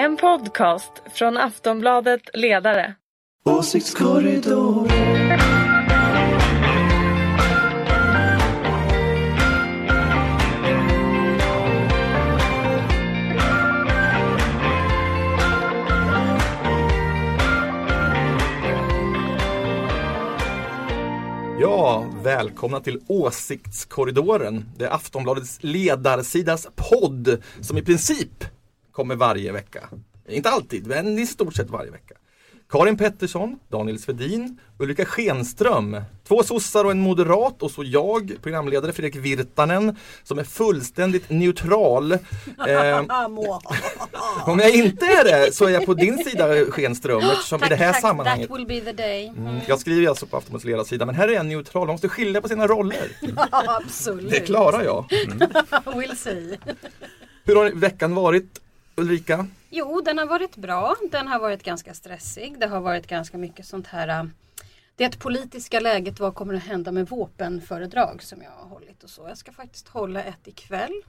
En podcast från Aftonbladet Ledare. Åsiktskorridor. Ja, välkomna till Åsiktskorridoren. Det är Aftonbladets ledarsidas podd som i princip kommer varje vecka. Inte alltid, men i stort sett varje vecka. Karin Pettersson, Daniel Svedin, Ulrika Schenström, två sossar och en moderat och så jag, programledare Fredrik Virtanen, som är fullständigt neutral. Eh, om jag inte är det så är jag på din sida Schenström eftersom i det här sammanhanget That will be the day. Mm, Jag skriver alltså på Aftonbladets ledarsida men här är jag neutral, man måste skilja på sina roller. Ja, absolut. Det klarar jag. We'll see. Hur har veckan varit Ulrika? Jo, den har varit bra. Den har varit ganska stressig. Det har varit ganska mycket sånt här äh, det politiska läget, vad kommer att hända med våpenföredrag som jag har hållit och så. Jag ska faktiskt hålla ett ikväll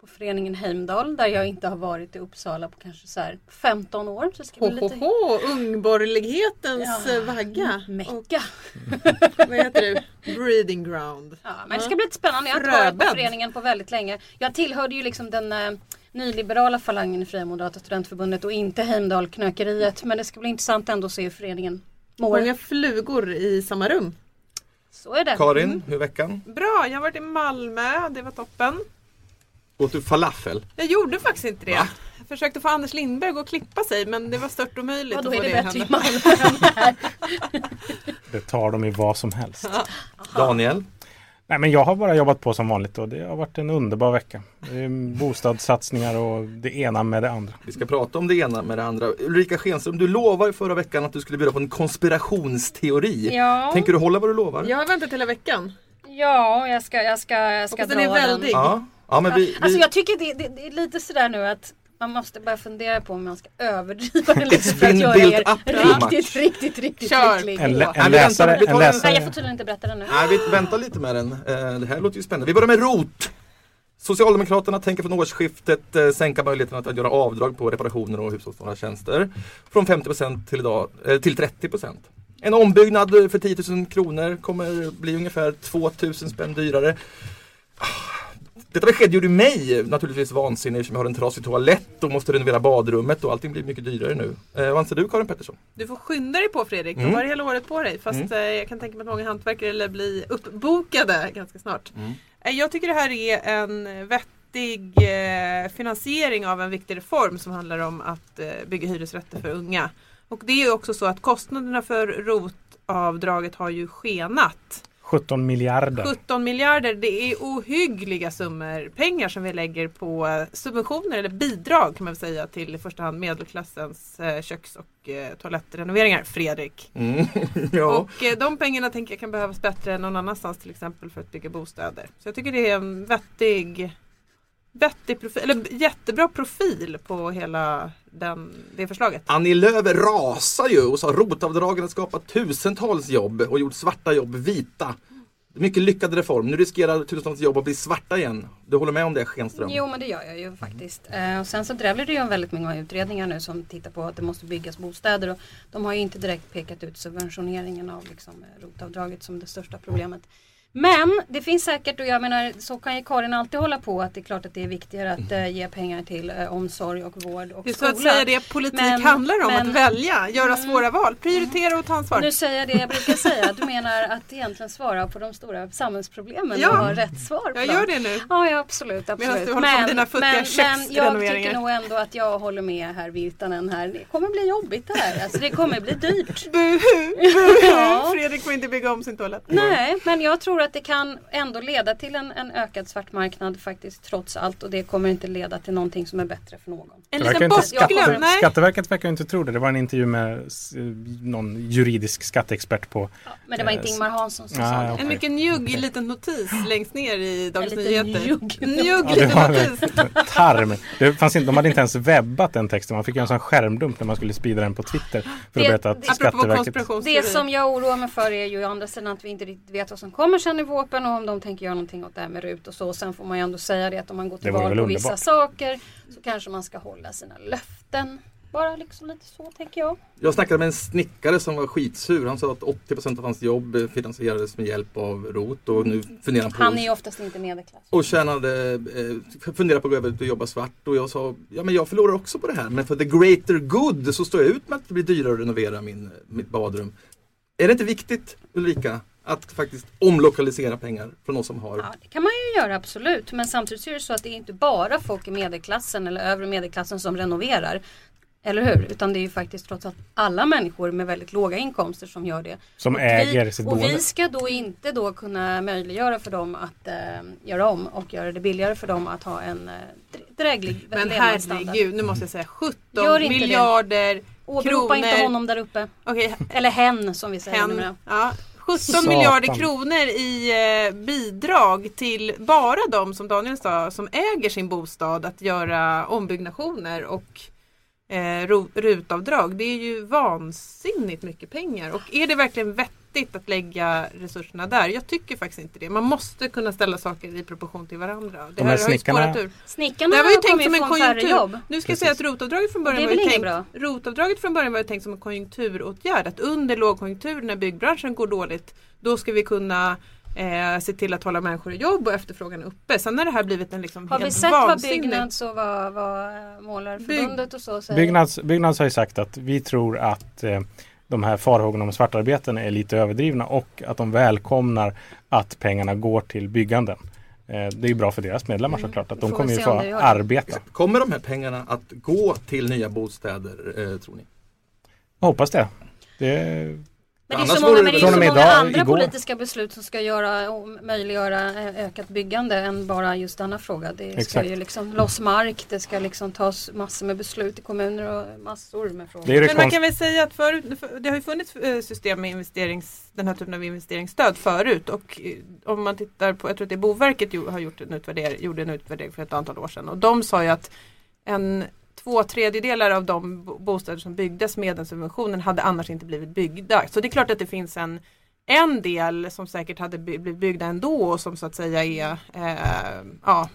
på föreningen Heimdal där jag inte har varit i Uppsala på kanske så här 15 år. Så ska bli lite Hohoho, ungborgerlighetens Ja. vagga. Och, Mecka. vad heter det? Breeding ground. Ja, men det ska bli lite spännande. Jag har inte varit på föreningen på väldigt länge. Jag tillhörde ju liksom den eh, nyliberala falangen i Fria Moderata Studentförbundet och inte Heimdal-knökeriet. Men det ska bli intressant ändå att se hur föreningen mår. Många flugor i samma rum. Så är det. Karin, hur är veckan? Bra, jag har varit i Malmö, det var toppen. Åt du falafel? Jag gjorde faktiskt inte det. Va? Jag försökte få Anders Lindberg att klippa sig men det var stört omöjligt Ja, då är det det bättre i. Malmö än här. Det tar de i vad som helst. Daniel? Nej men jag har bara jobbat på som vanligt och det har varit en underbar vecka. Bostadssatsningar och det ena med det andra. Vi ska prata om det ena med det andra. Ulrika Schenström, du lovade förra veckan att du skulle bjuda på en konspirationsteori. Ja. Tänker du hålla vad du lovar? Jag har väntat hela veckan. Ja, jag ska, jag ska, jag ska Hoppas dra den är väldig. Ja, ja men vi, vi... Alltså jag tycker det, det, det är lite sådär nu att man måste börja fundera på om man ska överdriva det lite för att göra er riktigt, riktigt, riktigt Kör. lycklig. En, lä- en läsare, en en- Nej, läsare. jag får tydligen inte berätta det nu. Nej, vi väntar lite med den. Eh, Det här låter ju spännande. Vi börjar med ROT. Socialdemokraterna tänker från årsskiftet eh, sänka möjligheten att göra avdrag på reparationer och hushållsnära tjänster från 50% till, idag, eh, till 30%. En ombyggnad för 10 000 kronor kommer bli ungefär 2 000 spänn dyrare. Detta besked gjorde mig naturligtvis vansinnig eftersom jag har en trasig toalett och måste renovera badrummet och allting blir mycket dyrare nu. Eh, vad anser du Karin Pettersson? Du får skynda dig på Fredrik, Mm. du har hela året på dig. Fast eh, jag kan tänka mig att många hantverkare lär bli uppbokade ganska snart. Mm. Eh, Jag tycker det här är en vettig eh, finansiering av en viktig reform som handlar om att bygga hyresrätter för unga. Och det är ju också så att kostnaderna för ROT-avdraget har ju skenat. 17 miljarder. 17 miljarder, det är ohyggliga summor pengar som vi lägger på subventioner eller bidrag kan man väl säga till i första hand medelklassens eh, köks och eh, toalettrenoveringar. Fredrik. Mm. ja. Och eh, de pengarna tänker jag kan behövas bättre än någon annanstans till exempel för att bygga bostäder. Så jag tycker det är en vettig, vettig profil, eller jättebra profil på hela den, det förslaget. Annie Lööf rasar ju och sa rotavdragen har skapat tusentals jobb och gjort svarta jobb vita. Mycket lyckad reform. Nu riskerar tusentals jobb att bli svarta igen. Du håller med om det Schenström? Jo men det gör jag ju faktiskt. Eh, och sen så drävlar det ju väldigt många utredningar nu som tittar på att det måste byggas bostäder. Och de har ju inte direkt pekat ut subventioneringen av liksom, eh, rotavdraget som det största problemet. Men det finns säkert och jag menar så kan ju Karin alltid hålla på att det är klart att det är viktigare att eh, ge pengar till eh, omsorg och vård och Det är så skola. att säga det politik Men- handlar om, men- att välja, göra Mm. svåra val, prioritera och ta ansvar. Nu säger jag det jag brukar säga. Du menar att egentligen svara på de stora samhällsproblemen Ja. och ha rätt svar Jag gör det nu. Ja, ja absolut. absolut. Medan du håller på med dina futtiga men, men jag tycker nog ändå att jag håller med herr Virtanen här. Det kommer bli jobbigt det här. Alltså, det kommer bli dyrt. Buhu, buhu. Ja. Fredrik får inte bygga om sin toalett. Nej, men jag tror att det kan ändå leda till en, en ökad svartmarknad faktiskt trots allt och det kommer inte leda till någonting som är bättre för någon. En liten inte, bortglömd. Skatteverket verkar inte tro det. Det var en intervju med s- någon juridisk skatteexpert på Ja, men det var inte Eh, Ingmar Hansson som nej, sa det. En mycket njugg liten notis längst ner i Dagens Nyheter. njugg. Njugg Ja, det liten notis. tarm. Det fanns inte, de hade inte ens webbat den texten. Man fick göra en sån skärmdump när man skulle sprida den på Twitter. För Det- att berätta att Skatteverket... Det som jag oroar mig för är ju å andra sidan att vi inte riktigt vet vad som kommer känner våpen och om de tänker göra någonting åt det här med RUT och så. Sen får man ju ändå säga det att om man går till val på vissa underbart. saker så kanske man ska hålla sina löften. Bara liksom lite så tänker jag. Jag snackade med en snickare som var skitsur. Han sa att 80% av hans jobb finansierades med hjälp av ROT och nu funderar han på Han är ju oftast inte medelklass. och tjänade, eh, funderar på att gå över att jobba svart och jag sa ja men jag förlorar också på det här men för the greater good så står jag ut med att det blir dyrare att renovera min, mitt badrum. Är det inte viktigt Ulrika att faktiskt omlokalisera pengar från oss som har Ja, det kan man ju göra absolut. Men samtidigt så är det så att det är inte bara folk i medelklassen eller övre medelklassen som renoverar. Eller hur? Utan det är ju faktiskt trots allt alla människor med väldigt låga inkomster som gör det. Som Och äger vi, sitt Och boende. vi ska då inte då kunna möjliggöra för dem att eh, göra om och göra det billigare för dem att ha en eh, dr- dräglig Men herregud, nu måste jag säga 17 Gör inte det. miljarder Åberopa inte honom där uppe. Okej, Eller hen som vi säger hen. numera. Ja. 17 Satan. miljarder kronor i eh, bidrag till bara de som Daniel sa som äger sin bostad att göra ombyggnationer och eh, rutavdrag. Det är ju vansinnigt mycket pengar och är det verkligen vettigt att lägga resurserna där? Jag tycker faktiskt inte det. Man måste kunna ställa saker i proportion till varandra. Det De här här har ju snickarna-. Snickarna Det var ju tänkt som en konjunktur. Nu ska jag säga att rotavdraget från början var ju tänkt, bra? rotavdraget från början var ju tänkt som en konjunkturåtgärd. Att under lågkonjunktur när byggbranschen går dåligt då ska vi kunna eh, se till att hålla människor i jobb och efterfrågan är uppe. Sen har det här blivit en liksom Har vi helt sett vad vansinnig- Byggnads och vad, vad eh, Målarförbundet och så säger? Byggnads, Byggnads har ju sagt att vi tror att eh, de här farhågorna om svartarbeten är lite överdrivna och att de välkomnar att pengarna går till bygganden. Eh, det är ju bra för deras medlemmar Mm. såklart att de kommer ju få arbeta. Kommer de här pengarna att gå till nya bostäder eh, tror ni? Jag hoppas det. det Men det är så många, det är så många idag, andra igår. politiska beslut som ska göra och möjliggöra eh, ökat byggande än bara just denna fråga. Det ska Exakt. ju liksom loss mark, det ska liksom tas massor med beslut i kommuner och massor med frågor. Det är det Men man kan väl säga att förut, för- det har ju funnits eh, system med investerings, den här typen av investeringsstöd förut och eh, om man tittar på, jag tror att det är Boverket har gjort en utvärdering, gjorde en utvärdering för ett antal år sedan och de sa ju att en två tredjedelar av de bostäder som byggdes med den subventionen hade annars inte blivit byggda. Så det är klart att det finns en en del som säkert hade blivit byggda ändå och som så att säga är eh, ja,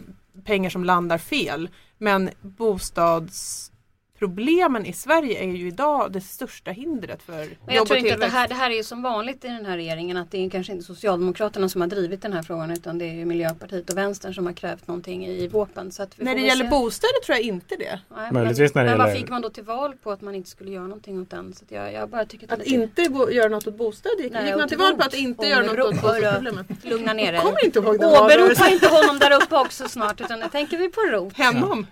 pengar som landar fel. Men bostads bostadsproblemen i Sverige är ju idag det största hindret för Men jag jobb tror inte att det här, det här är ju som vanligt i den här regeringen att det är kanske inte Socialdemokraterna som har drivit den här frågan utan det är ju Miljöpartiet och Vänstern som har krävt någonting i våpen. Så att vi När det gäller se. bostäder tror jag inte det. Nej, Möjligtvis men, när det men vad fick man då till val på att man inte skulle göra någonting åt den? Så att jag, jag bara tycker att, Att det är lite- inte göra något åt bostäder. Gick, Nej, gick man till val på att inte göra något åt rot. bostadsproblemen? lugna ner dig. Kommer inte ihåg den Åberopa inte honom där uppe också snart utan nu tänker vi på rot. Henom.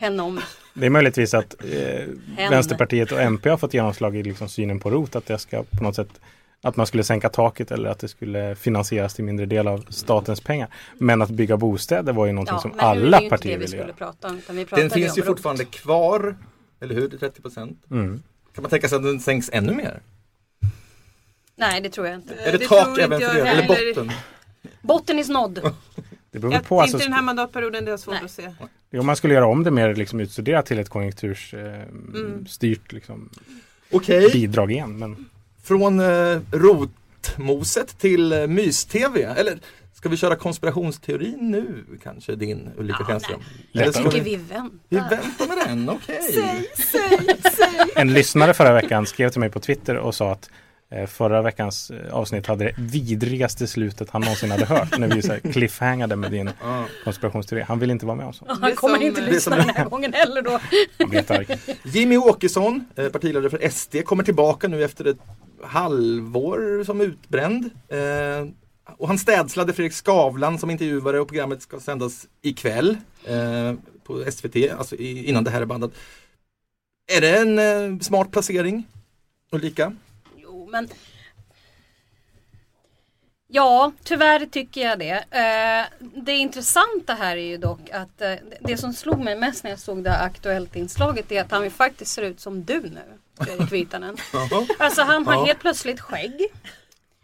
Henom. Det är möjligtvis att eh. Vänsterpartiet och MP har fått genomslag i liksom synen på ROT. Att det ska på något sätt att man skulle sänka taket eller att det skulle finansieras till mindre del av statens pengar. Men att bygga bostäder var ju någonting som är det alla partier vi ville göra. prata om. Utan vi Den finns ju om rot. fortfarande kvar, eller hur? Det är 30 procent. Mm. Kan man tänka sig att den sänks ännu mer? Nej det tror jag inte. är det, det tak även för det? Eller botten? Botten is nådd. Det beror Jag, på. Alltså, inte den här mandatperioden, det är svårt Nej. att se. om man skulle göra om det mer liksom, utstuderat till ett konjunktursstyrt eh, Mm. styrt, liksom, Okej, bidrag igen. Men från eh, rotmoset till eh, mys-tv. Eller ska vi köra konspirationsteorin nu kanske din Ulrika Ja, Schenström? Jag ska tycker vi... väntar. vi väntar med den, okej. En lyssnare förra veckan skrev till mig på Twitter och sa att förra veckans eh, avsnitt hade det vidrigaste slutet han någonsin hade hört. När vi så cliffhangade med din konspirationsteori. Han vill inte vara med om sånt. Han kommer som- inte lyssna som- den här gången heller då. Han blir jättearg. Jimmy Åkesson, eh, partiledare för SD, kommer tillbaka nu efter ett halvår som utbränd. Eh, och han städslade Fredrik Skavlan som intervjuare och programmet ska sändas ikväll eh, på SVT, alltså innan det här är bandat. Är det en eh, smart placering? Ulrika? Men Ja, tyvärr tycker jag det. Eh, det intressanta här är ju dock att eh, det som slog mig mest när jag såg det här Aktuellt-inslaget är att han ju faktiskt ser ut som du nu, Fredrik Virtanen. Alltså han har helt plötsligt skägg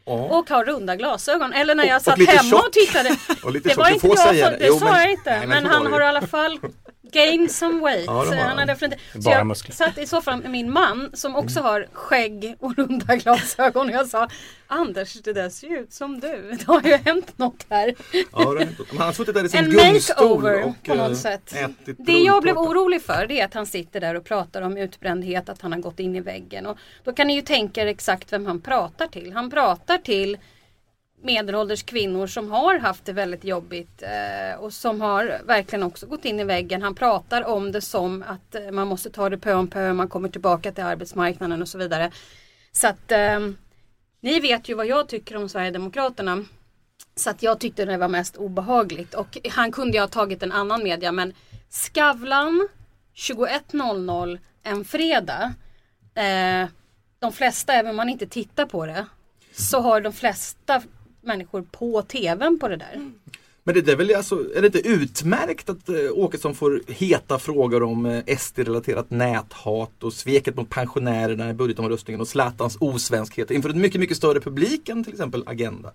och har runda glasögon. Eller när Och- jag och satt lite hemma tjock. och tittade. Och lite Det var inte jag det. Jo, sa men- jag inte. Nej, men men han har i alla fall gained some weight. Ja, det har han han. definitivt... Så Bara jag muskler. satt i soffan med min man som också har skägg och runda glasögon och jag sa Anders det där ser ju ut som du. Det har ju hänt något här. Ja, det hänt. Men han har suttit där i sin gungstol makeover och på något eh, sätt. Det jag blev orolig för det är att han sitter där och pratar om utbrändhet, att han har gått in i väggen. Och då kan ni ju tänka er exakt vem han pratar till. Han pratar till medelålders kvinnor som har haft det väldigt jobbigt eh, och som har verkligen också gått in i väggen. Han pratar om det som att eh, man måste ta det pö om pö, man kommer tillbaka till arbetsmarknaden och så vidare. Så att eh, ni vet ju vad jag tycker om Sverigedemokraterna. Så att jag tyckte det var mest obehagligt och han kunde ju ha tagit en annan media men Skavlan 21.00 en fredag. Eh, de flesta, även om man inte tittar på det, så har de flesta människor på tvn på det där. Men det är väl alltså, är det inte utmärkt att eh, Åkesson får heta frågor om eh, SD-relaterat näthat och sveket mot pensionärerna i budgetomröstningen och Zlatans osvenskhet inför en mycket, mycket större publik än till exempel Agenda?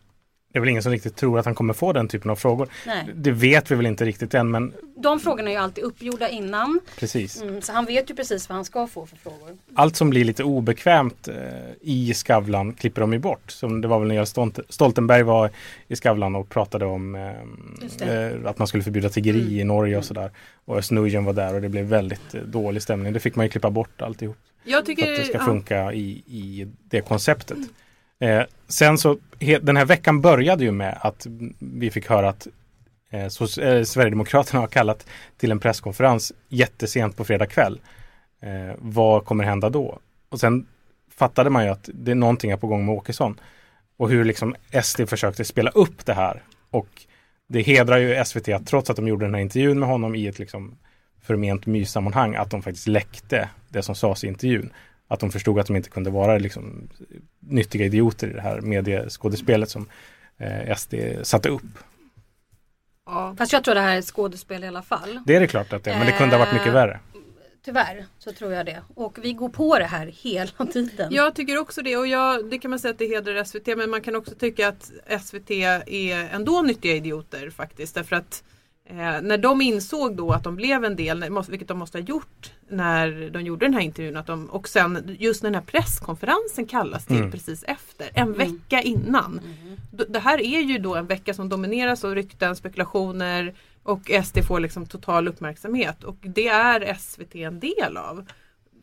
Det är väl ingen som riktigt tror att han kommer få den typen av frågor. Nej. Det vet vi väl inte riktigt än men De frågorna är ju alltid uppgjorda innan. precis. Mm, så han vet ju precis vad han ska få för frågor. Allt som blir lite obekvämt eh, i Skavlan klipper de ju bort. Som det var väl när Stolt- Stoltenberg var i Skavlan och pratade om eh, eh, att man skulle förbjuda tiggeri i Norge och sådär. Och Özz var där och det blev väldigt eh, dålig stämning. Det fick man ju klippa bort alltihop. Jag För tycker att det ska ja. funka i, i det konceptet. Eh, sen så, den här veckan började ju med att vi fick höra att eh, så, eh, Sverigedemokraterna har kallat till en presskonferens jättesent på fredag kväll. Eh, vad kommer hända då? Och sen fattade man ju att det är någonting är på gång med Åkesson. Och hur liksom SD försökte spela upp det här. Och det hedrar ju SVT att trots att de gjorde den här intervjun med honom i ett liksom förment myssammanhang att de faktiskt läckte det som sades i intervjun. Att de förstod att de inte kunde vara liksom nyttiga idioter i det här medieskådespelet som eh, SD satte upp. Ja. Fast jag tror det här är ett skådespel i alla fall. Det är det klart att det är, men det kunde ha varit mycket Eh, värre. Tyvärr så tror jag det. Och vi går på det här hela tiden. Jag tycker också det och jag, det kan man säga att det hedrar SVT men man kan också tycka att SVT är ändå nyttiga idioter faktiskt. Därför att eh, när de insåg då att de blev en del, vilket de måste ha gjort när de gjorde den här intervjun att de, och sen just när den här presskonferensen kallas till Mm. precis efter, en vecka innan. D- Det här är ju då en vecka som domineras av rykten, spekulationer och SD får liksom total uppmärksamhet och det är SVT en del av.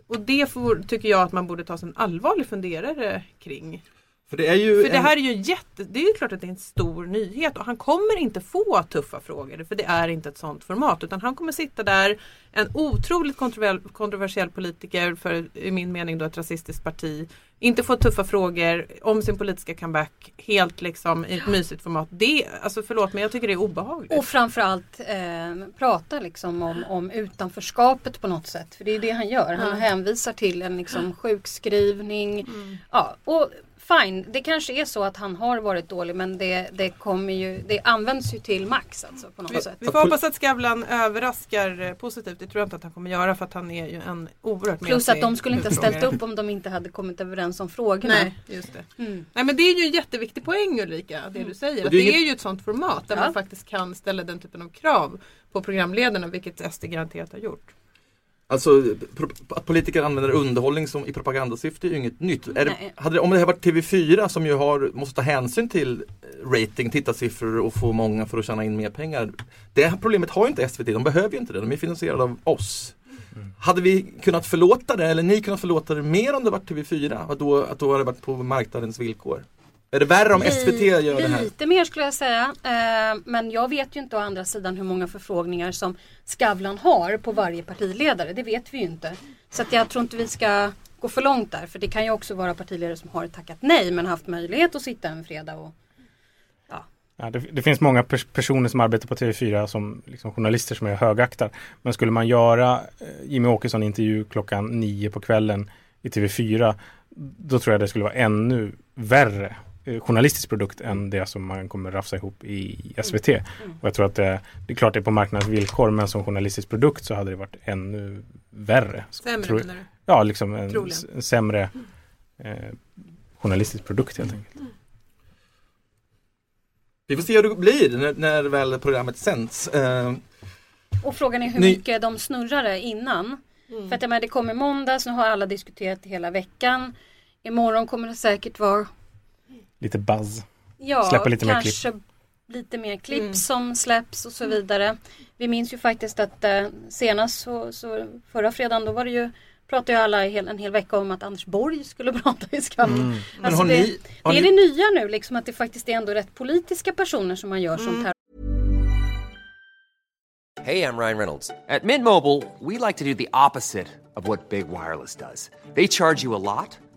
Och det får, tycker jag att man borde ta sig en allvarlig funderare kring. För det är ju För det en- här är ju jätte, det är ju klart att det är en stor nyhet och han kommer inte få tuffa frågor för det är inte ett sånt format utan han kommer sitta där en otroligt kontrover- kontroversiell politiker för i min mening då ett rasistiskt parti inte få tuffa frågor om sin politiska comeback helt liksom i ett mysigt format. Det, alltså förlåt men jag tycker det är obehagligt. Och framförallt eh, prata liksom om, om utanförskapet på något sätt. För det är det han gör. Han hänvisar till en liksom sjukskrivning. Mm. Ja, och fine, det kanske är så att han har varit dålig men det, det kommer ju, det används ju till max alltså på något Vi, sätt. vi får hoppas att Skavlan överraskar eh, positivt. Det tror jag inte att han kommer göra för att han är ju en oerhört Plus att de skulle inte ha ställt upp om de inte hade kommit överens om frågorna. Nej, just det. Mm. Nej men det är ju en jätteviktig poäng Ulrika, det du säger. Och Att det är det är ju ett sånt format där Ja. man faktiskt kan ställa den typen av krav på programledarna, vilket SD garanterat har gjort. Alltså att politiker använder underhållning som i propagandasyfte är ju inget nytt. Är det, hade det, om det här varit TV4 som ju har, måste ta hänsyn till eh, rating, tittarsiffror och få många för att tjäna in mer pengar. Det här problemet har ju inte SVT, de behöver ju inte det, de är finansierade av oss. Hade vi kunnat förlåta det, eller ni kunnat förlåta det mer om det varit TV4? Att då, att då hade det varit på marknadens villkor? Är det värre om SVT gör det här? Lite mer skulle jag säga. Eh, men jag vet ju inte å andra sidan hur många förfrågningar som Skavlan har på varje partiledare. Det vet vi ju inte. Så att jag tror inte vi ska gå för långt där. För det kan ju också vara partiledare som har tackat nej men haft möjlighet att sitta en fredag och Ja, det, det finns många pers- personer som arbetar på TV4 som liksom journalister som jag högaktar. Men skulle man göra eh, Jimmy Åkesson intervju klockan nio på kvällen i TV4 då tror jag det skulle vara ännu värre journalistisk produkt än det som man kommer rafsa ihop i SVT. Och jag tror att det, det är klart det är på marknadens villkor men som journalistisk produkt så hade det varit ännu värre. Sämre Tror- menar du? Ja, liksom en, Troligen. en sämre eh, journalistisk produkt helt enkelt. Vi får se hur det blir när, när väl programmet sänds. Eh, och frågan är hur Ny- mycket de snurrar det innan. För att jag menar, det kommer måndags, nu har alla diskuterat hela veckan. Imorgon kommer det säkert vara Lite buzz. Ja, Släpper lite mer kanske lite mer klipp som släpps och så vidare. Vi minns ju faktiskt att eh, senast så, så förra fredagen då var det ju pratade ju alla en hel, vecka om att Anders Borg skulle prata i Skavlan. Men Alltså det, ni, det är ni, det nya nu liksom att det faktiskt är ändå rätt politiska personer som man gör som terror. Hey, I'm Ryan Reynolds. At Mint Mobile, we like to do the opposite of what Big Wireless does. They charge you a lot,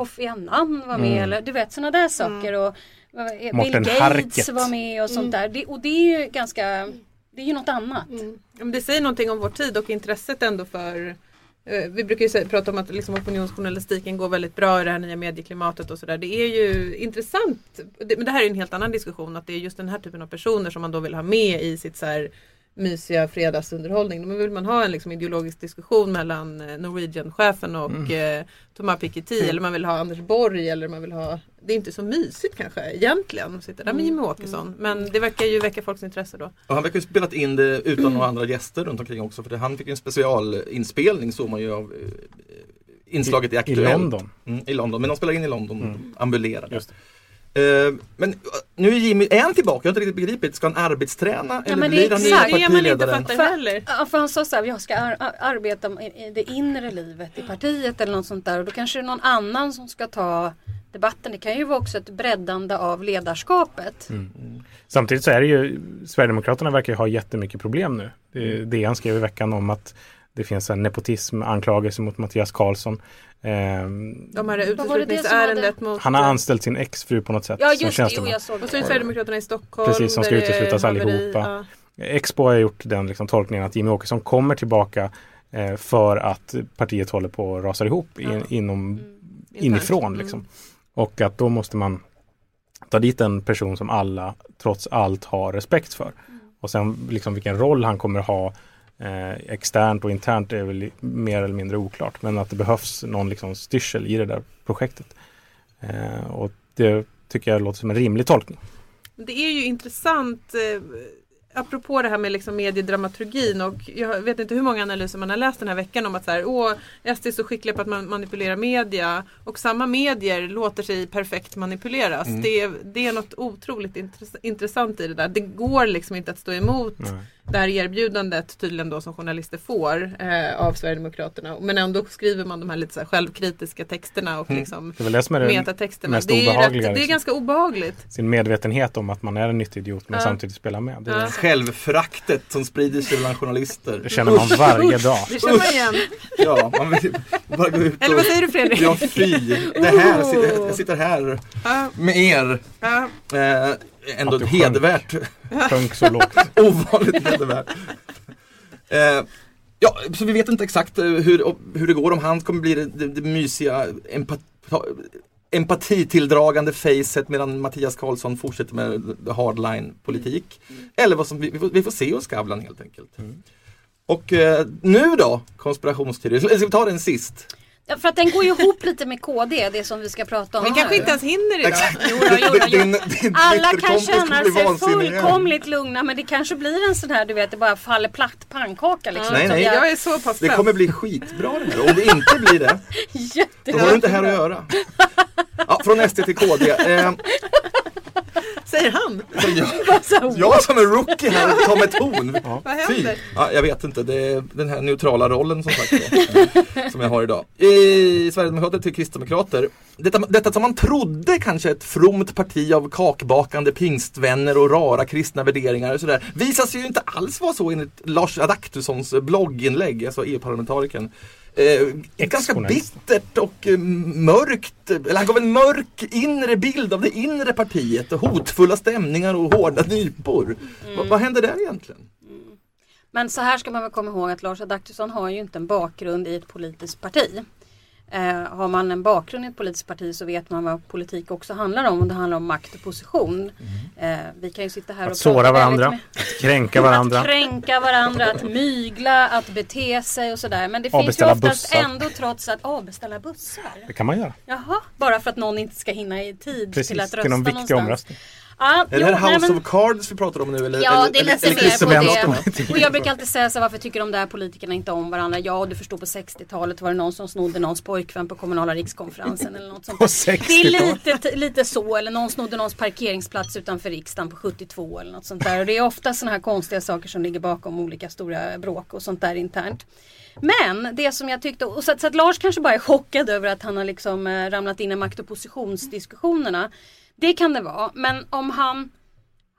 Kofi Annan var med eller du vet sådana där saker och vad var- Bill Morten Gates Harket. var med och sånt där. Det, och det är ju ganska det är ju något annat. Men det säger någonting om vår tid och intresset ändå för eh, vi brukar ju säga, prata om att liksom opinionsjournalistiken går väldigt bra i det här nya medieklimatet och sådär. Det är ju intressant, det, men det här är en helt annan diskussion, att det är just den här typen av personer som man då vill ha med i sitt så här mysiga fredagsunderhållning. Då vill man ha en liksom ideologisk diskussion mellan eh, Norwegian-chefen och eh, Thomas Piketty eller man vill ha Anders Borg eller man vill ha Det är inte så mysigt kanske egentligen att sitta där med Jimmie Åkesson men det verkar ju väcka folks intresse då. och han verkar ju spelat in det utan några andra gäster runt omkring också för det, han fick ju en specialinspelning såg man ju av eh, inslaget i, I Aktuellt. London. Mm, I London, men de spelar in i London, mm. ambulerade. Eh, men eh, nu är Jimmy, är han tillbaka? Jag har inte riktigt begripit. Ska han arbetsträna eller men det blir är han exakt. nya Det är man inte partiledaren? fattar För- heller. Ja, för han sa så här, jag ska ar ar- arbeta i i det inre livet i partiet eller något sånt där. Och då kanske det är någon annan som ska ta debatten. Det kan ju vara också ett breddande av ledarskapet. Samtidigt så är det ju, Sverigedemokraterna verkar ju ha jättemycket problem nu. Det, DN skrev i veckan om att det finns en nepotism, anklagelse mot Mattias Karlsson. Ehm, De här uteslutningsärendet mot han har anställt sin exfru på något sätt Ja som just det, jo, jag såg Och så är. Sverigedemokraterna i Stockholm. Precis, som ska uteslutas allihopa. Ja. Expo har gjort den liksom, tolkningen att Jimmy Åkesson kommer tillbaka eh, för att partiet håller på att rasa ihop i, inom, inifrån. Mm. Liksom. Och att då måste man ta dit en person som alla trots allt har respekt för. Och sen liksom vilken roll han kommer ha eh, externt och internt är väl mer eller mindre oklart. Men att det behövs någon liksom styrsel i det där projektet. Eh, och det tycker jag låter som en rimlig tolkning. Det är ju intressant eh, apropå det här med liksom mediedramaturgin och jag vet inte hur många analyser man har läst den här veckan om att så här, åh, SD är så skickliga på att man manipulerar media och samma medier låter sig perfekt manipuleras. Mm. Det, är, det är något otroligt intress- intressant i det där. Det går liksom inte att stå emot Nej. Det här erbjudandet tydligen då som journalister får eh, av Sverigedemokraterna. Men ändå skriver man de här lite så här självkritiska texterna och liksom Det är det som är det metatexterna. mest Det är, rätt, det är liksom. ganska obehagligt. sin medvetenhet om att man är en nyttig idiot men Ja. samtidigt spelar med. Det, Ja. Självföraktet som sprider sig bland journalister. det känner man varje dag. Det känner man igen. Ja, man vill bara gå ut och... Eller vad säger du Fredrik? Ja, fy. Det här, sitter- jag sitter här Ja, med er. ja. Eh, ändå Att ett sjönk. hedervärt, Sjönk så lågt. ovanligt hedervärt. Eh, ja, så vi vet inte exakt eh, hur, hur det går, om han kommer bli det, det, det mysiga empat, empatitilldragande facet medan Mattias Karlsson fortsätter med hardline politik. Eller vad som, vi, vi, får, vi får se hos Skavlan helt enkelt. Och eh, nu då, konspirationsteorier. Ska vi ta den sist? Ja, för att den går ju ihop lite med KD, det som vi ska prata om Vi kanske inte ens hinner idag. Exakt. Jo då, jo då, jo. Din- din Alla kan känna sig vansinnig igen. fullkomligt lugna men det kanske blir en sån här du vet det bara faller platt pannkaka liksom. Nej, nej. jag- Jag är så pass Det kommer bli skitbra det här. Om det inte blir det, då har du inte här att göra. Ja, från SD till KD. Eh, Säger han. jag, jag som är rookie här tar med ton. Vad Fy. händer? Ja, jag vet inte, det är den här neutrala rollen som sagt då, som jag har idag. I Sverigedemokrater till Kristdemokrater. Detta, detta som man trodde kanske ett fromt parti av kakbakande pingstvänner och rara kristna värderingar och sådär visar sig ju inte alls vara så enligt Lars Adaktussons blogginlägg, alltså EU-parlamentarikern. Eh, ganska bittert och eh, mörkt, eller han gav en mörk inre bild av det inre partiet och hotfulla stämningar och hårda nypor. Va- vad händer där egentligen? Men så här ska man väl komma ihåg att Lars Adaktusson har ju inte en bakgrund i ett politiskt parti. Eh, har man en bakgrund i ett politiskt parti så vet man vad politik också handlar om. Och det handlar om makt och position. Eh, vi kan ju sitta här Att och såra prata varandra, att kränka varandra. Att kränka varandra, att mygla, att bete sig och sådär. Men det finns ju oftast bussar. ändå trots att avbeställa bussar. Det kan man göra. Jaha, bara för att någon inte ska hinna i tid Precis, till att till rösta någon viktig någonstans. omröstning. Ja, Är det jo, här nej, House men- of Cards vi pratar om nu? Eller, Ja, eller, det är lite eller mer på det. Och jag brukar alltid säga så här, varför tycker de där politikerna inte om varandra? Ja, du förstår på 60-talet var det någon som snodde någons pojkvän på kommunala rikskonferensen eller något sånt På där. Det är 60-talet? lite, lite så, eller någon snodde någons parkeringsplats utanför riksdagen på 72 eller något sånt där. Och det är ofta sådana här konstiga saker som ligger bakom olika stora bråk och sånt där internt. Men det som jag tyckte, och så att, så att Lars kanske bara är chockad över att han har liksom eh, ramlat in i makt och positionsdiskussionerna. Det kan det vara, men om han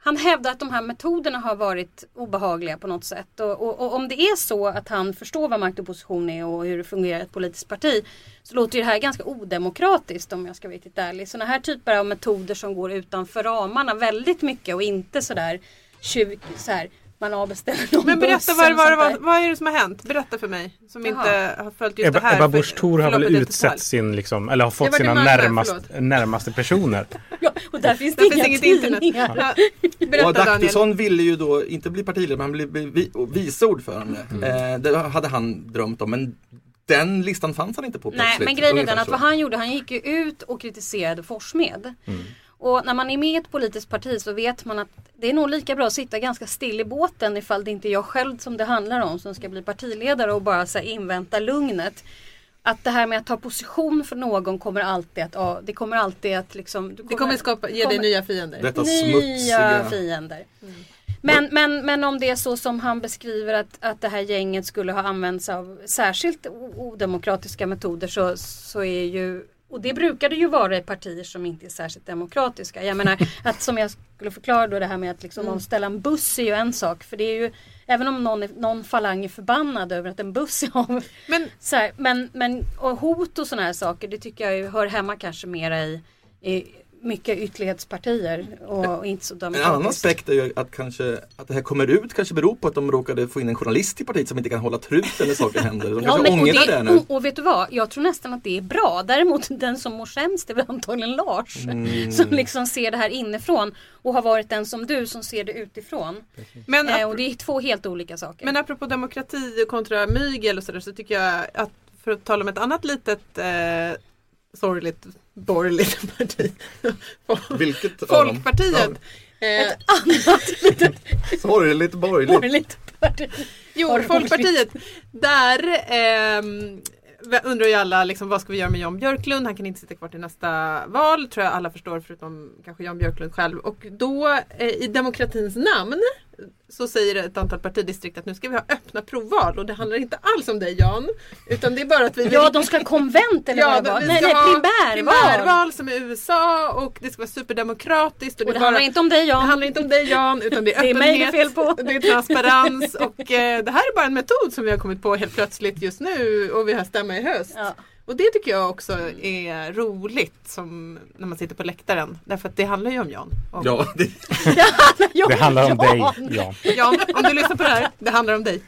han hävdar att de här metoderna har varit obehagliga på något sätt. Och, och, och om det är så att han förstår vad makt och position är och hur det fungerar i ett politiskt parti. Så låter ju det här ganska odemokratiskt om jag ska vara riktigt ärlig. Sådana här typer av metoder som går utanför ramarna väldigt mycket och inte sådär tjuv, så här, man avbeställer någon Men berätta vad, vad, vad, vad är det som har hänt? Berätta för mig som Jaha. inte har följt just Ebba, det här. Ebba Busch Thor har väl utsett sin, liksom, eller har fått sina din mamma, närmast, förlåt. närmaste personer. Ja, och där finns det Där inga finns inget internet. Ja. Och Berätta Daniel. Adaktusson ville ju då inte bli partiledare men han ville bli vi- vice ordförande. Mm. Eh, det hade han drömt om men den listan fanns han inte på Nej plötsligt. men grejen är den att vad han gjorde, han gick ju ut och kritiserade Forssmed. Mm. Och när man är med i ett politiskt parti så vet man att det är nog lika bra att sitta ganska still i båten ifall det inte är jag själv som det handlar om som ska bli partiledare och bara så här, invänta lugnet. Att det här med att ta position för någon kommer alltid att, ja, det kommer alltid att liksom du Det kommer skapa, ge dig kommer- nya fiender. Detta nya smutsiga. fiender. Men, men, men om det är så som han beskriver att, att det här gänget skulle ha använts av särskilt odemokratiska metoder så, så är ju och det brukar det ju vara i partier som inte är särskilt demokratiska. Jag menar att som jag skulle förklara då det här med att liksom avställa en buss är ju en sak. För det är ju Även om någon, någon falang är förbannad över att en buss är av. Men Så här, men, men och hot och sådana här saker det tycker jag ju hör hemma kanske mera i, i mycket ytterlighetspartier och, och inte så En annan demokratiskt. aspekt är ju att, kanske, att det här kommer ut kanske beror på att de råkade få in en journalist i partiet som inte kan hålla trut eller saker händer. De kanske och, ångrar det, det, nu. och, och vet du vad? Jag tror nästan att det är bra. Däremot den som mår sämst är väl antagligen Lars. Mm. Som liksom ser det här inifrån. Och har varit den som du som ser det utifrån. Men, Eh, och det är två helt olika saker. men apropå demokrati kontra mygel och sådär så tycker jag att för att tala om ett annat litet eh, sorgligt borgerligt parti. Vilket? Folkpartiet. Eh, Annat litet Sorgligt borgerligt. borgerligt parti. Jo, du Folkpartiet. Där ehm, undrar ju alla liksom, vad ska vi göra med Jan Björklund? Han kan inte sitta kvar till nästa val, tror jag alla förstår förutom kanske Jan Björklund själv. Och då eh, i demokratins namn så säger ett antal partidistrikt att nu ska vi ha öppna provval och det handlar inte alls om dig Jan. Utan det är bara att vi vill Ja, de ska ha konvent eller vad det var. vi Nej, nej, primärval. primärval som i USA och det ska vara superdemokratiskt. Och det är bara- handlar inte om dig det Jan. handlar inte om dig Jan utan det är Det är mig det är öppenhet, fel på. det är transparens och eh, det här är bara en metod som vi har kommit på helt plötsligt just nu och vi har stämma i höst. Ja. Och det tycker jag också är roligt som när man sitter på läktaren därför att det handlar ju om Jan. Och Ja, det, Det handlar om dig, Jan. Jan. Om du lyssnar på det här, det handlar om dig.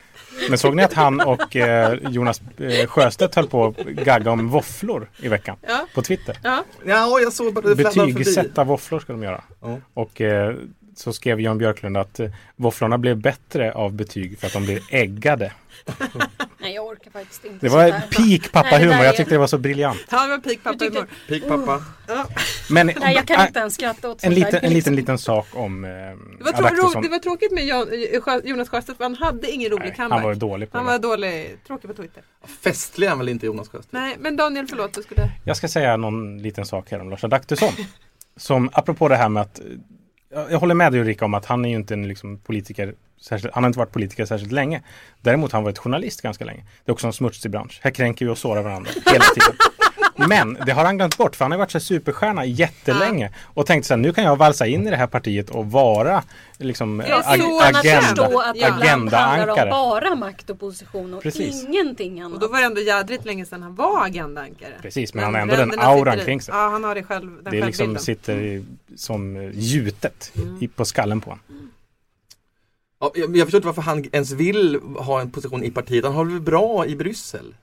Men såg ni att han och eh, Jonas eh, Sjöstedt höll på att gagga om våfflor i veckan? Ja. På Twitter. Ja, ja, jag såg bara det. Betygsätta våfflor ska de göra. Ja. Och eh, så skrev Jan Björklund att eh, våfflorna blev bättre av betyg för att de blir äggade. Nej, jag orkar faktiskt inte. Det var peak Nej, det pappahumor. där Jag tyckte det var så briljant. han var peak pappa Du tyckte-. Pik pappa. Men Nej, jag kan äh, inte ens skratta åt en sånt liten, där. en liten, liten sak om eh, Det var, Adaktusson. det var tråkigt med Jan, Jonas Sjöstedt för han hade ingen rolig Nej, comeback. han var dålig på Han det. var dålig, tråkig på Twitter. Festlig är han väl inte Jonas Sjöstedt? Nej, men Daniel förlåt, du skulle... Jag ska säga någon liten sak här om Lars Adaktusson. som apropå det här med att jag håller med dig Ulrika om att han är ju inte en liksom, politiker särskilt, Han har inte varit politiker särskilt länge. Däremot har han varit journalist ganska länge. Det är också en smutsig bransch. Här kränker vi och sårar varandra hela tiden. Men det har han glömt bort för han har varit så här superstjärna jättelänge. Och tänkte så här, nu kan jag valsa in i det här partiet och vara liksom Ja, ag- agenda, förstå att om agendaankare. bara makt och position och Precis. ingenting annat. Och då var det ändå jädrigt länge sedan han var agendaankare. Precis, men han har ändå den auran kring sig. Ja, han har det själv, den Det är liksom sitter i, som gjutet i, på skallen på honom. Ja, jag, jag förstår inte varför han ens vill ha en position i partiet. Han har det väl bra i Bryssel?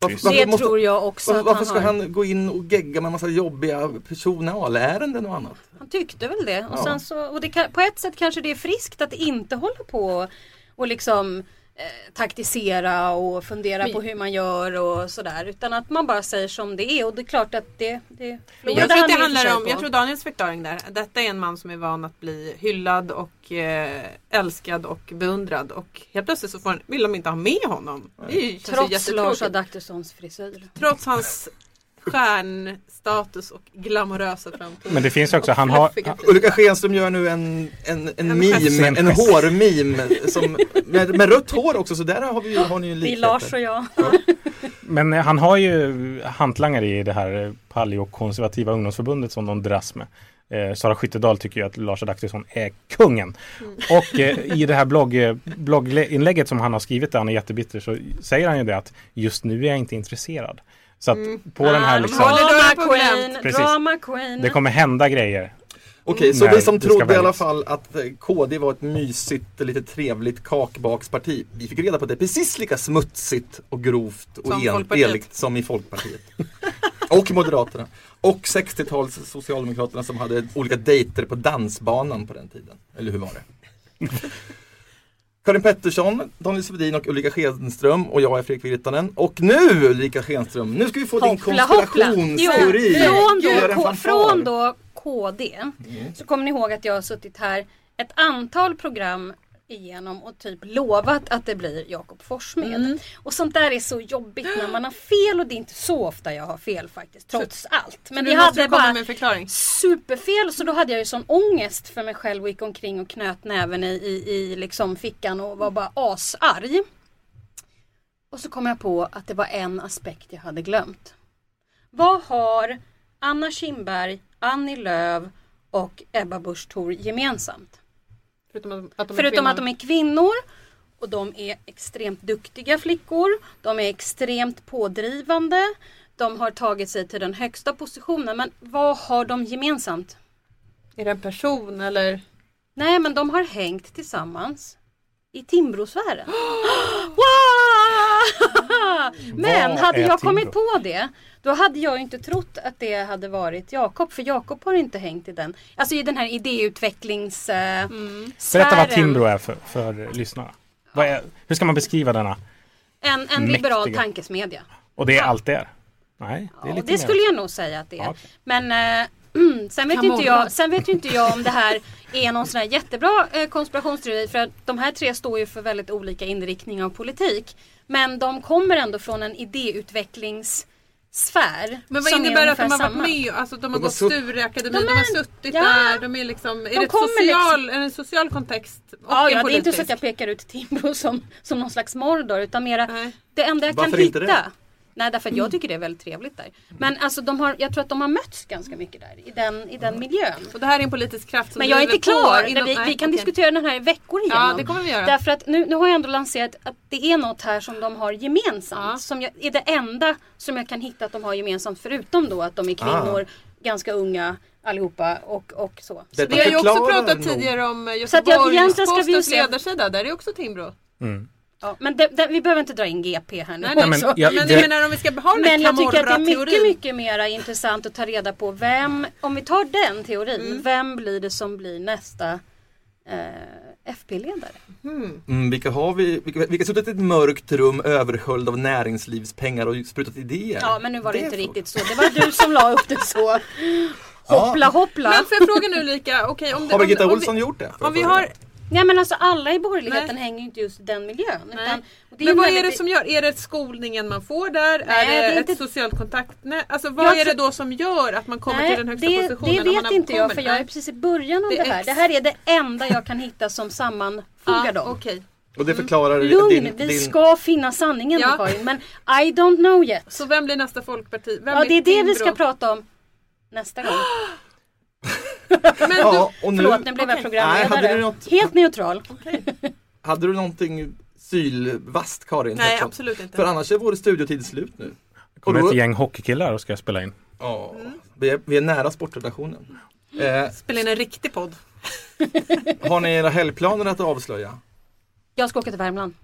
Varför, Det måste- tror jag också varför, varför han ska har. han gå in och gegga med en massa jobbiga personalärenden och annat? Han tyckte väl det. Och Ja. sen så, och det kan, på ett sätt kanske det är friskt att inte hålla på och liksom eh, taktisera och fundera på hur man gör och sådär. Utan att man bara säger som det är och det är klart att det, det Men jag tror det handlar om, på. jag tror Daniels förklaring där, detta är en man som är van att bli hyllad och eh, älskad och beundrad och helt plötsligt så får vill de inte ha med honom. Det är ju, Trots. Lars Adaktussons frisyr. Trots hans stjärnstatus och glamorösa framtid. Men det finns också, Och han har-. Ulrika Schenström gör nu en, en, en, En meme, gest. en hårmeme som, med, med rött hår också så där har, vi, har ni ju en Det är likhet. Lars och jag. Men eh, han har ju hantlangare i det här paleokonservativa ungdomsförbundet som de dras med. Eh, Sara Skyttedal tycker ju att Lars Adaktusson är kungen. Och eh, i det här blogg, eh, blogginlägget som han har skrivit där han är jättebitter så säger han ju det att just nu är jag inte intresserad. Så att på den här liksom, Drama queen. Precis. drama queen. det kommer hända grejer. Okej, så vi som trodde i alla fall att eh, KD var ett mysigt, lite trevligt kakbaksparti. Vi fick reda på att det är precis lika smutsigt och grovt och Som en, Folkpartiet. eligt som i Folkpartiet. och Moderaterna. Och 60-tals Socialdemokraterna som hade olika dejter på dansbanan på den tiden. Eller hur var det? Karin Pettersson, Daniel Svedin och Ulrika Schenström och jag är Fredrik Virtanen. Och nu Ulrika Schenström, nu ska vi få din Hoppla, hoppla. konspirationsteori. Från, då, från då KD så kommer ni ihåg att jag har suttit här ett antal program igenom och typ lovat att det blir Jakob Forssmed. Och sånt där är så jobbigt när man har fel och det är inte så ofta jag har fel faktiskt trots allt. Men vi hade bara med en förklaring. superfel så då hade jag ju sån ångest för mig själv och gick omkring och knöt näven i, i, i liksom fickan och var bara asarg. Och så kom jag på att det var en aspekt jag hade glömt. Vad har Anna Kinberg, Annie Lööf och Ebba Busch Thor gemensamt? Förutom att, att de är Förutom kvinnor. att de är kvinnor och de är extremt duktiga flickor. De är extremt pådrivande. De har tagit sig till den högsta positionen. Men vad har de gemensamt? Är det en person eller? Nej, men de har hängt tillsammans i Timbrosfären. Wow! Men Vad hade jag kommit på det då hade jag inte trott att det hade varit Jakob. För Jakob har inte hängt i den. Alltså i den här idéutvecklings... Eh, Mm. Berätta vad. Timbro är för, för lyssnarna. Vad är, hur ska man beskriva denna? En, en liberal Mäktiga. tankesmedja. Och det är allt det är? Nej, det är Ja, lite det skulle jag nog säga att det är. Ja, okej. Men eh, sen, vet inte jag, sen vet ju inte jag om det här är någon sån här jättebra eh, konspirationsteori. För att de här tre står ju för väldigt olika inriktning av politik. Men de kommer ändå från en idéutvecklingssfär. Men vad som är innebär det att de har varit samma. med? Alltså de har De har gått Stureakademin, De de, är- har suttit ja. där. De är liksom, är De det ett kommer social, är det en social kontext? Och Ja, ja, det är inte så att jag pekar ut Timbro som, som någon slags Mordor utan mera Nej. det enda jag kan Varför inte hitta. det? Nej därför att jag tycker det är väldigt trevligt där. Men alltså de har, jag tror att de har mötts ganska mycket där i den, i den miljön. Och det här är en politisk kraft som Men jag är inte klar. inom- vi, nej, vi kan okej. diskutera den här i veckor igenom. Ja, det kommer vi göra. Därför att nu, nu har jag ändå lanserat att det är något här som de har gemensamt. Ja. Som jag, är det enda som jag kan hitta att de har gemensamt. Förutom då att de är kvinnor, ganska unga allihopa och, och så. så Vi har ju också pratat nog. tidigare om ju Göteborgs-Postens ledarsida. Där är också Timbro. Mm. Ja, men det, det, vi behöver inte dra in GP här nu Nej, nej, men också. jag- Men det- jag menar om vi ska Men jag tycker att det är mycket, mycket mer intressant att ta reda på vem, om vi tar den teorin, Mm. vem blir det som blir nästa eh, FP-ledare? Mm, vilka har vi? Vilka, vilka har suttit i ett mörkt rum översköljd av näringslivspengar och sprutat idéer? Ja men nu var det, är inte riktigt så. Det var du som la upp det så. Hoppla hoppla. Men får jag fråga nu Ulrika, okej om, det- Har Birgitta om, om, Olsson vi, gjort det? Om vi har Nej men alltså alla i borgerligheten Nej. hänger ju inte just i den miljön. Utan, och det men vad väldigt- är det som gör? Är det skolningen man får där? Nej, är det, det är ett inte- socialt kontaktnät? Alltså vad Jag är det då som gör att man kommer Nej, till den högsta det, positionen? det vet inte jag för jag är precis i början av Det det, är här. ex- Det här är det enda jag kan hitta som sammanfogar Ja, dem. okej. Och det förklarar Lugn, din, vi din... ska finna sanningen Ja. Karin. Men I don't know yet. Så vem blir nästa folkparti? Vem Ja det är det vi ska prata om nästa gång. Men Ja, och nu, Förlåt, nu blev jag. Nej, programledare. du något- Helt neutral. hade du någonting sylvast Karin? Nej Pettersson? absolut inte. För annars är vår studiotid slut nu. kommer Och då- ett gäng hockeykillar och ska spela in. Ja, vi, är, vi är nära sportredaktionen. Eh, Spela in en riktig podd. har ni era helgplaner att avslöja? Jag ska åka till Värmland.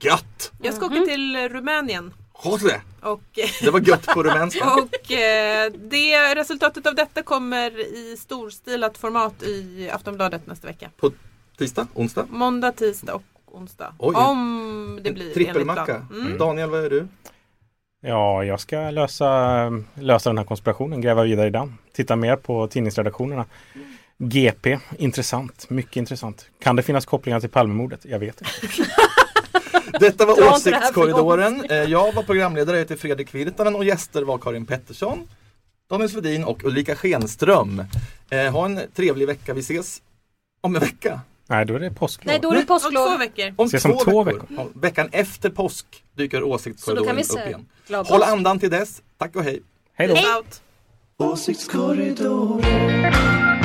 Gött! Jag ska Mhm. åka till Rumänien. Jose! Och, Det var gött på rumänska. och eh, det, resultatet av detta kommer i storstilat format i Aftonbladet nästa vecka. På tisdag, onsdag? Måndag, tisdag och onsdag. Oj. Om det blir enligt Trippelmacka. plan. Mm. Daniel, vad är du? Ja, jag ska lösa, lösa den här konspirationen, gräva vidare i den. Titta mer på tidningsredaktionerna. GP, intressant, mycket intressant. Kan det finnas kopplingar till Palmemordet? Jag vet inte. Detta var Åsiktskorridoren. Eh, Jag var programledare, jag heter Fredrik Virtanen och gäster var Karin Pettersson, Daniel Svedin och Ulrika Schenström. Eh, Ha en trevlig vecka, vi ses om en vecka. Nej, då är det påsklov. Nej, då är det Om två påsklov. veckor. Om Ses om två veckor. Ja, veckan efter påsk dyker Så då kan Åsiktskorridoren vi upp igen. glad Håll påsk. andan till dess. Tack och hej! Hej då! Åsiktskorridoren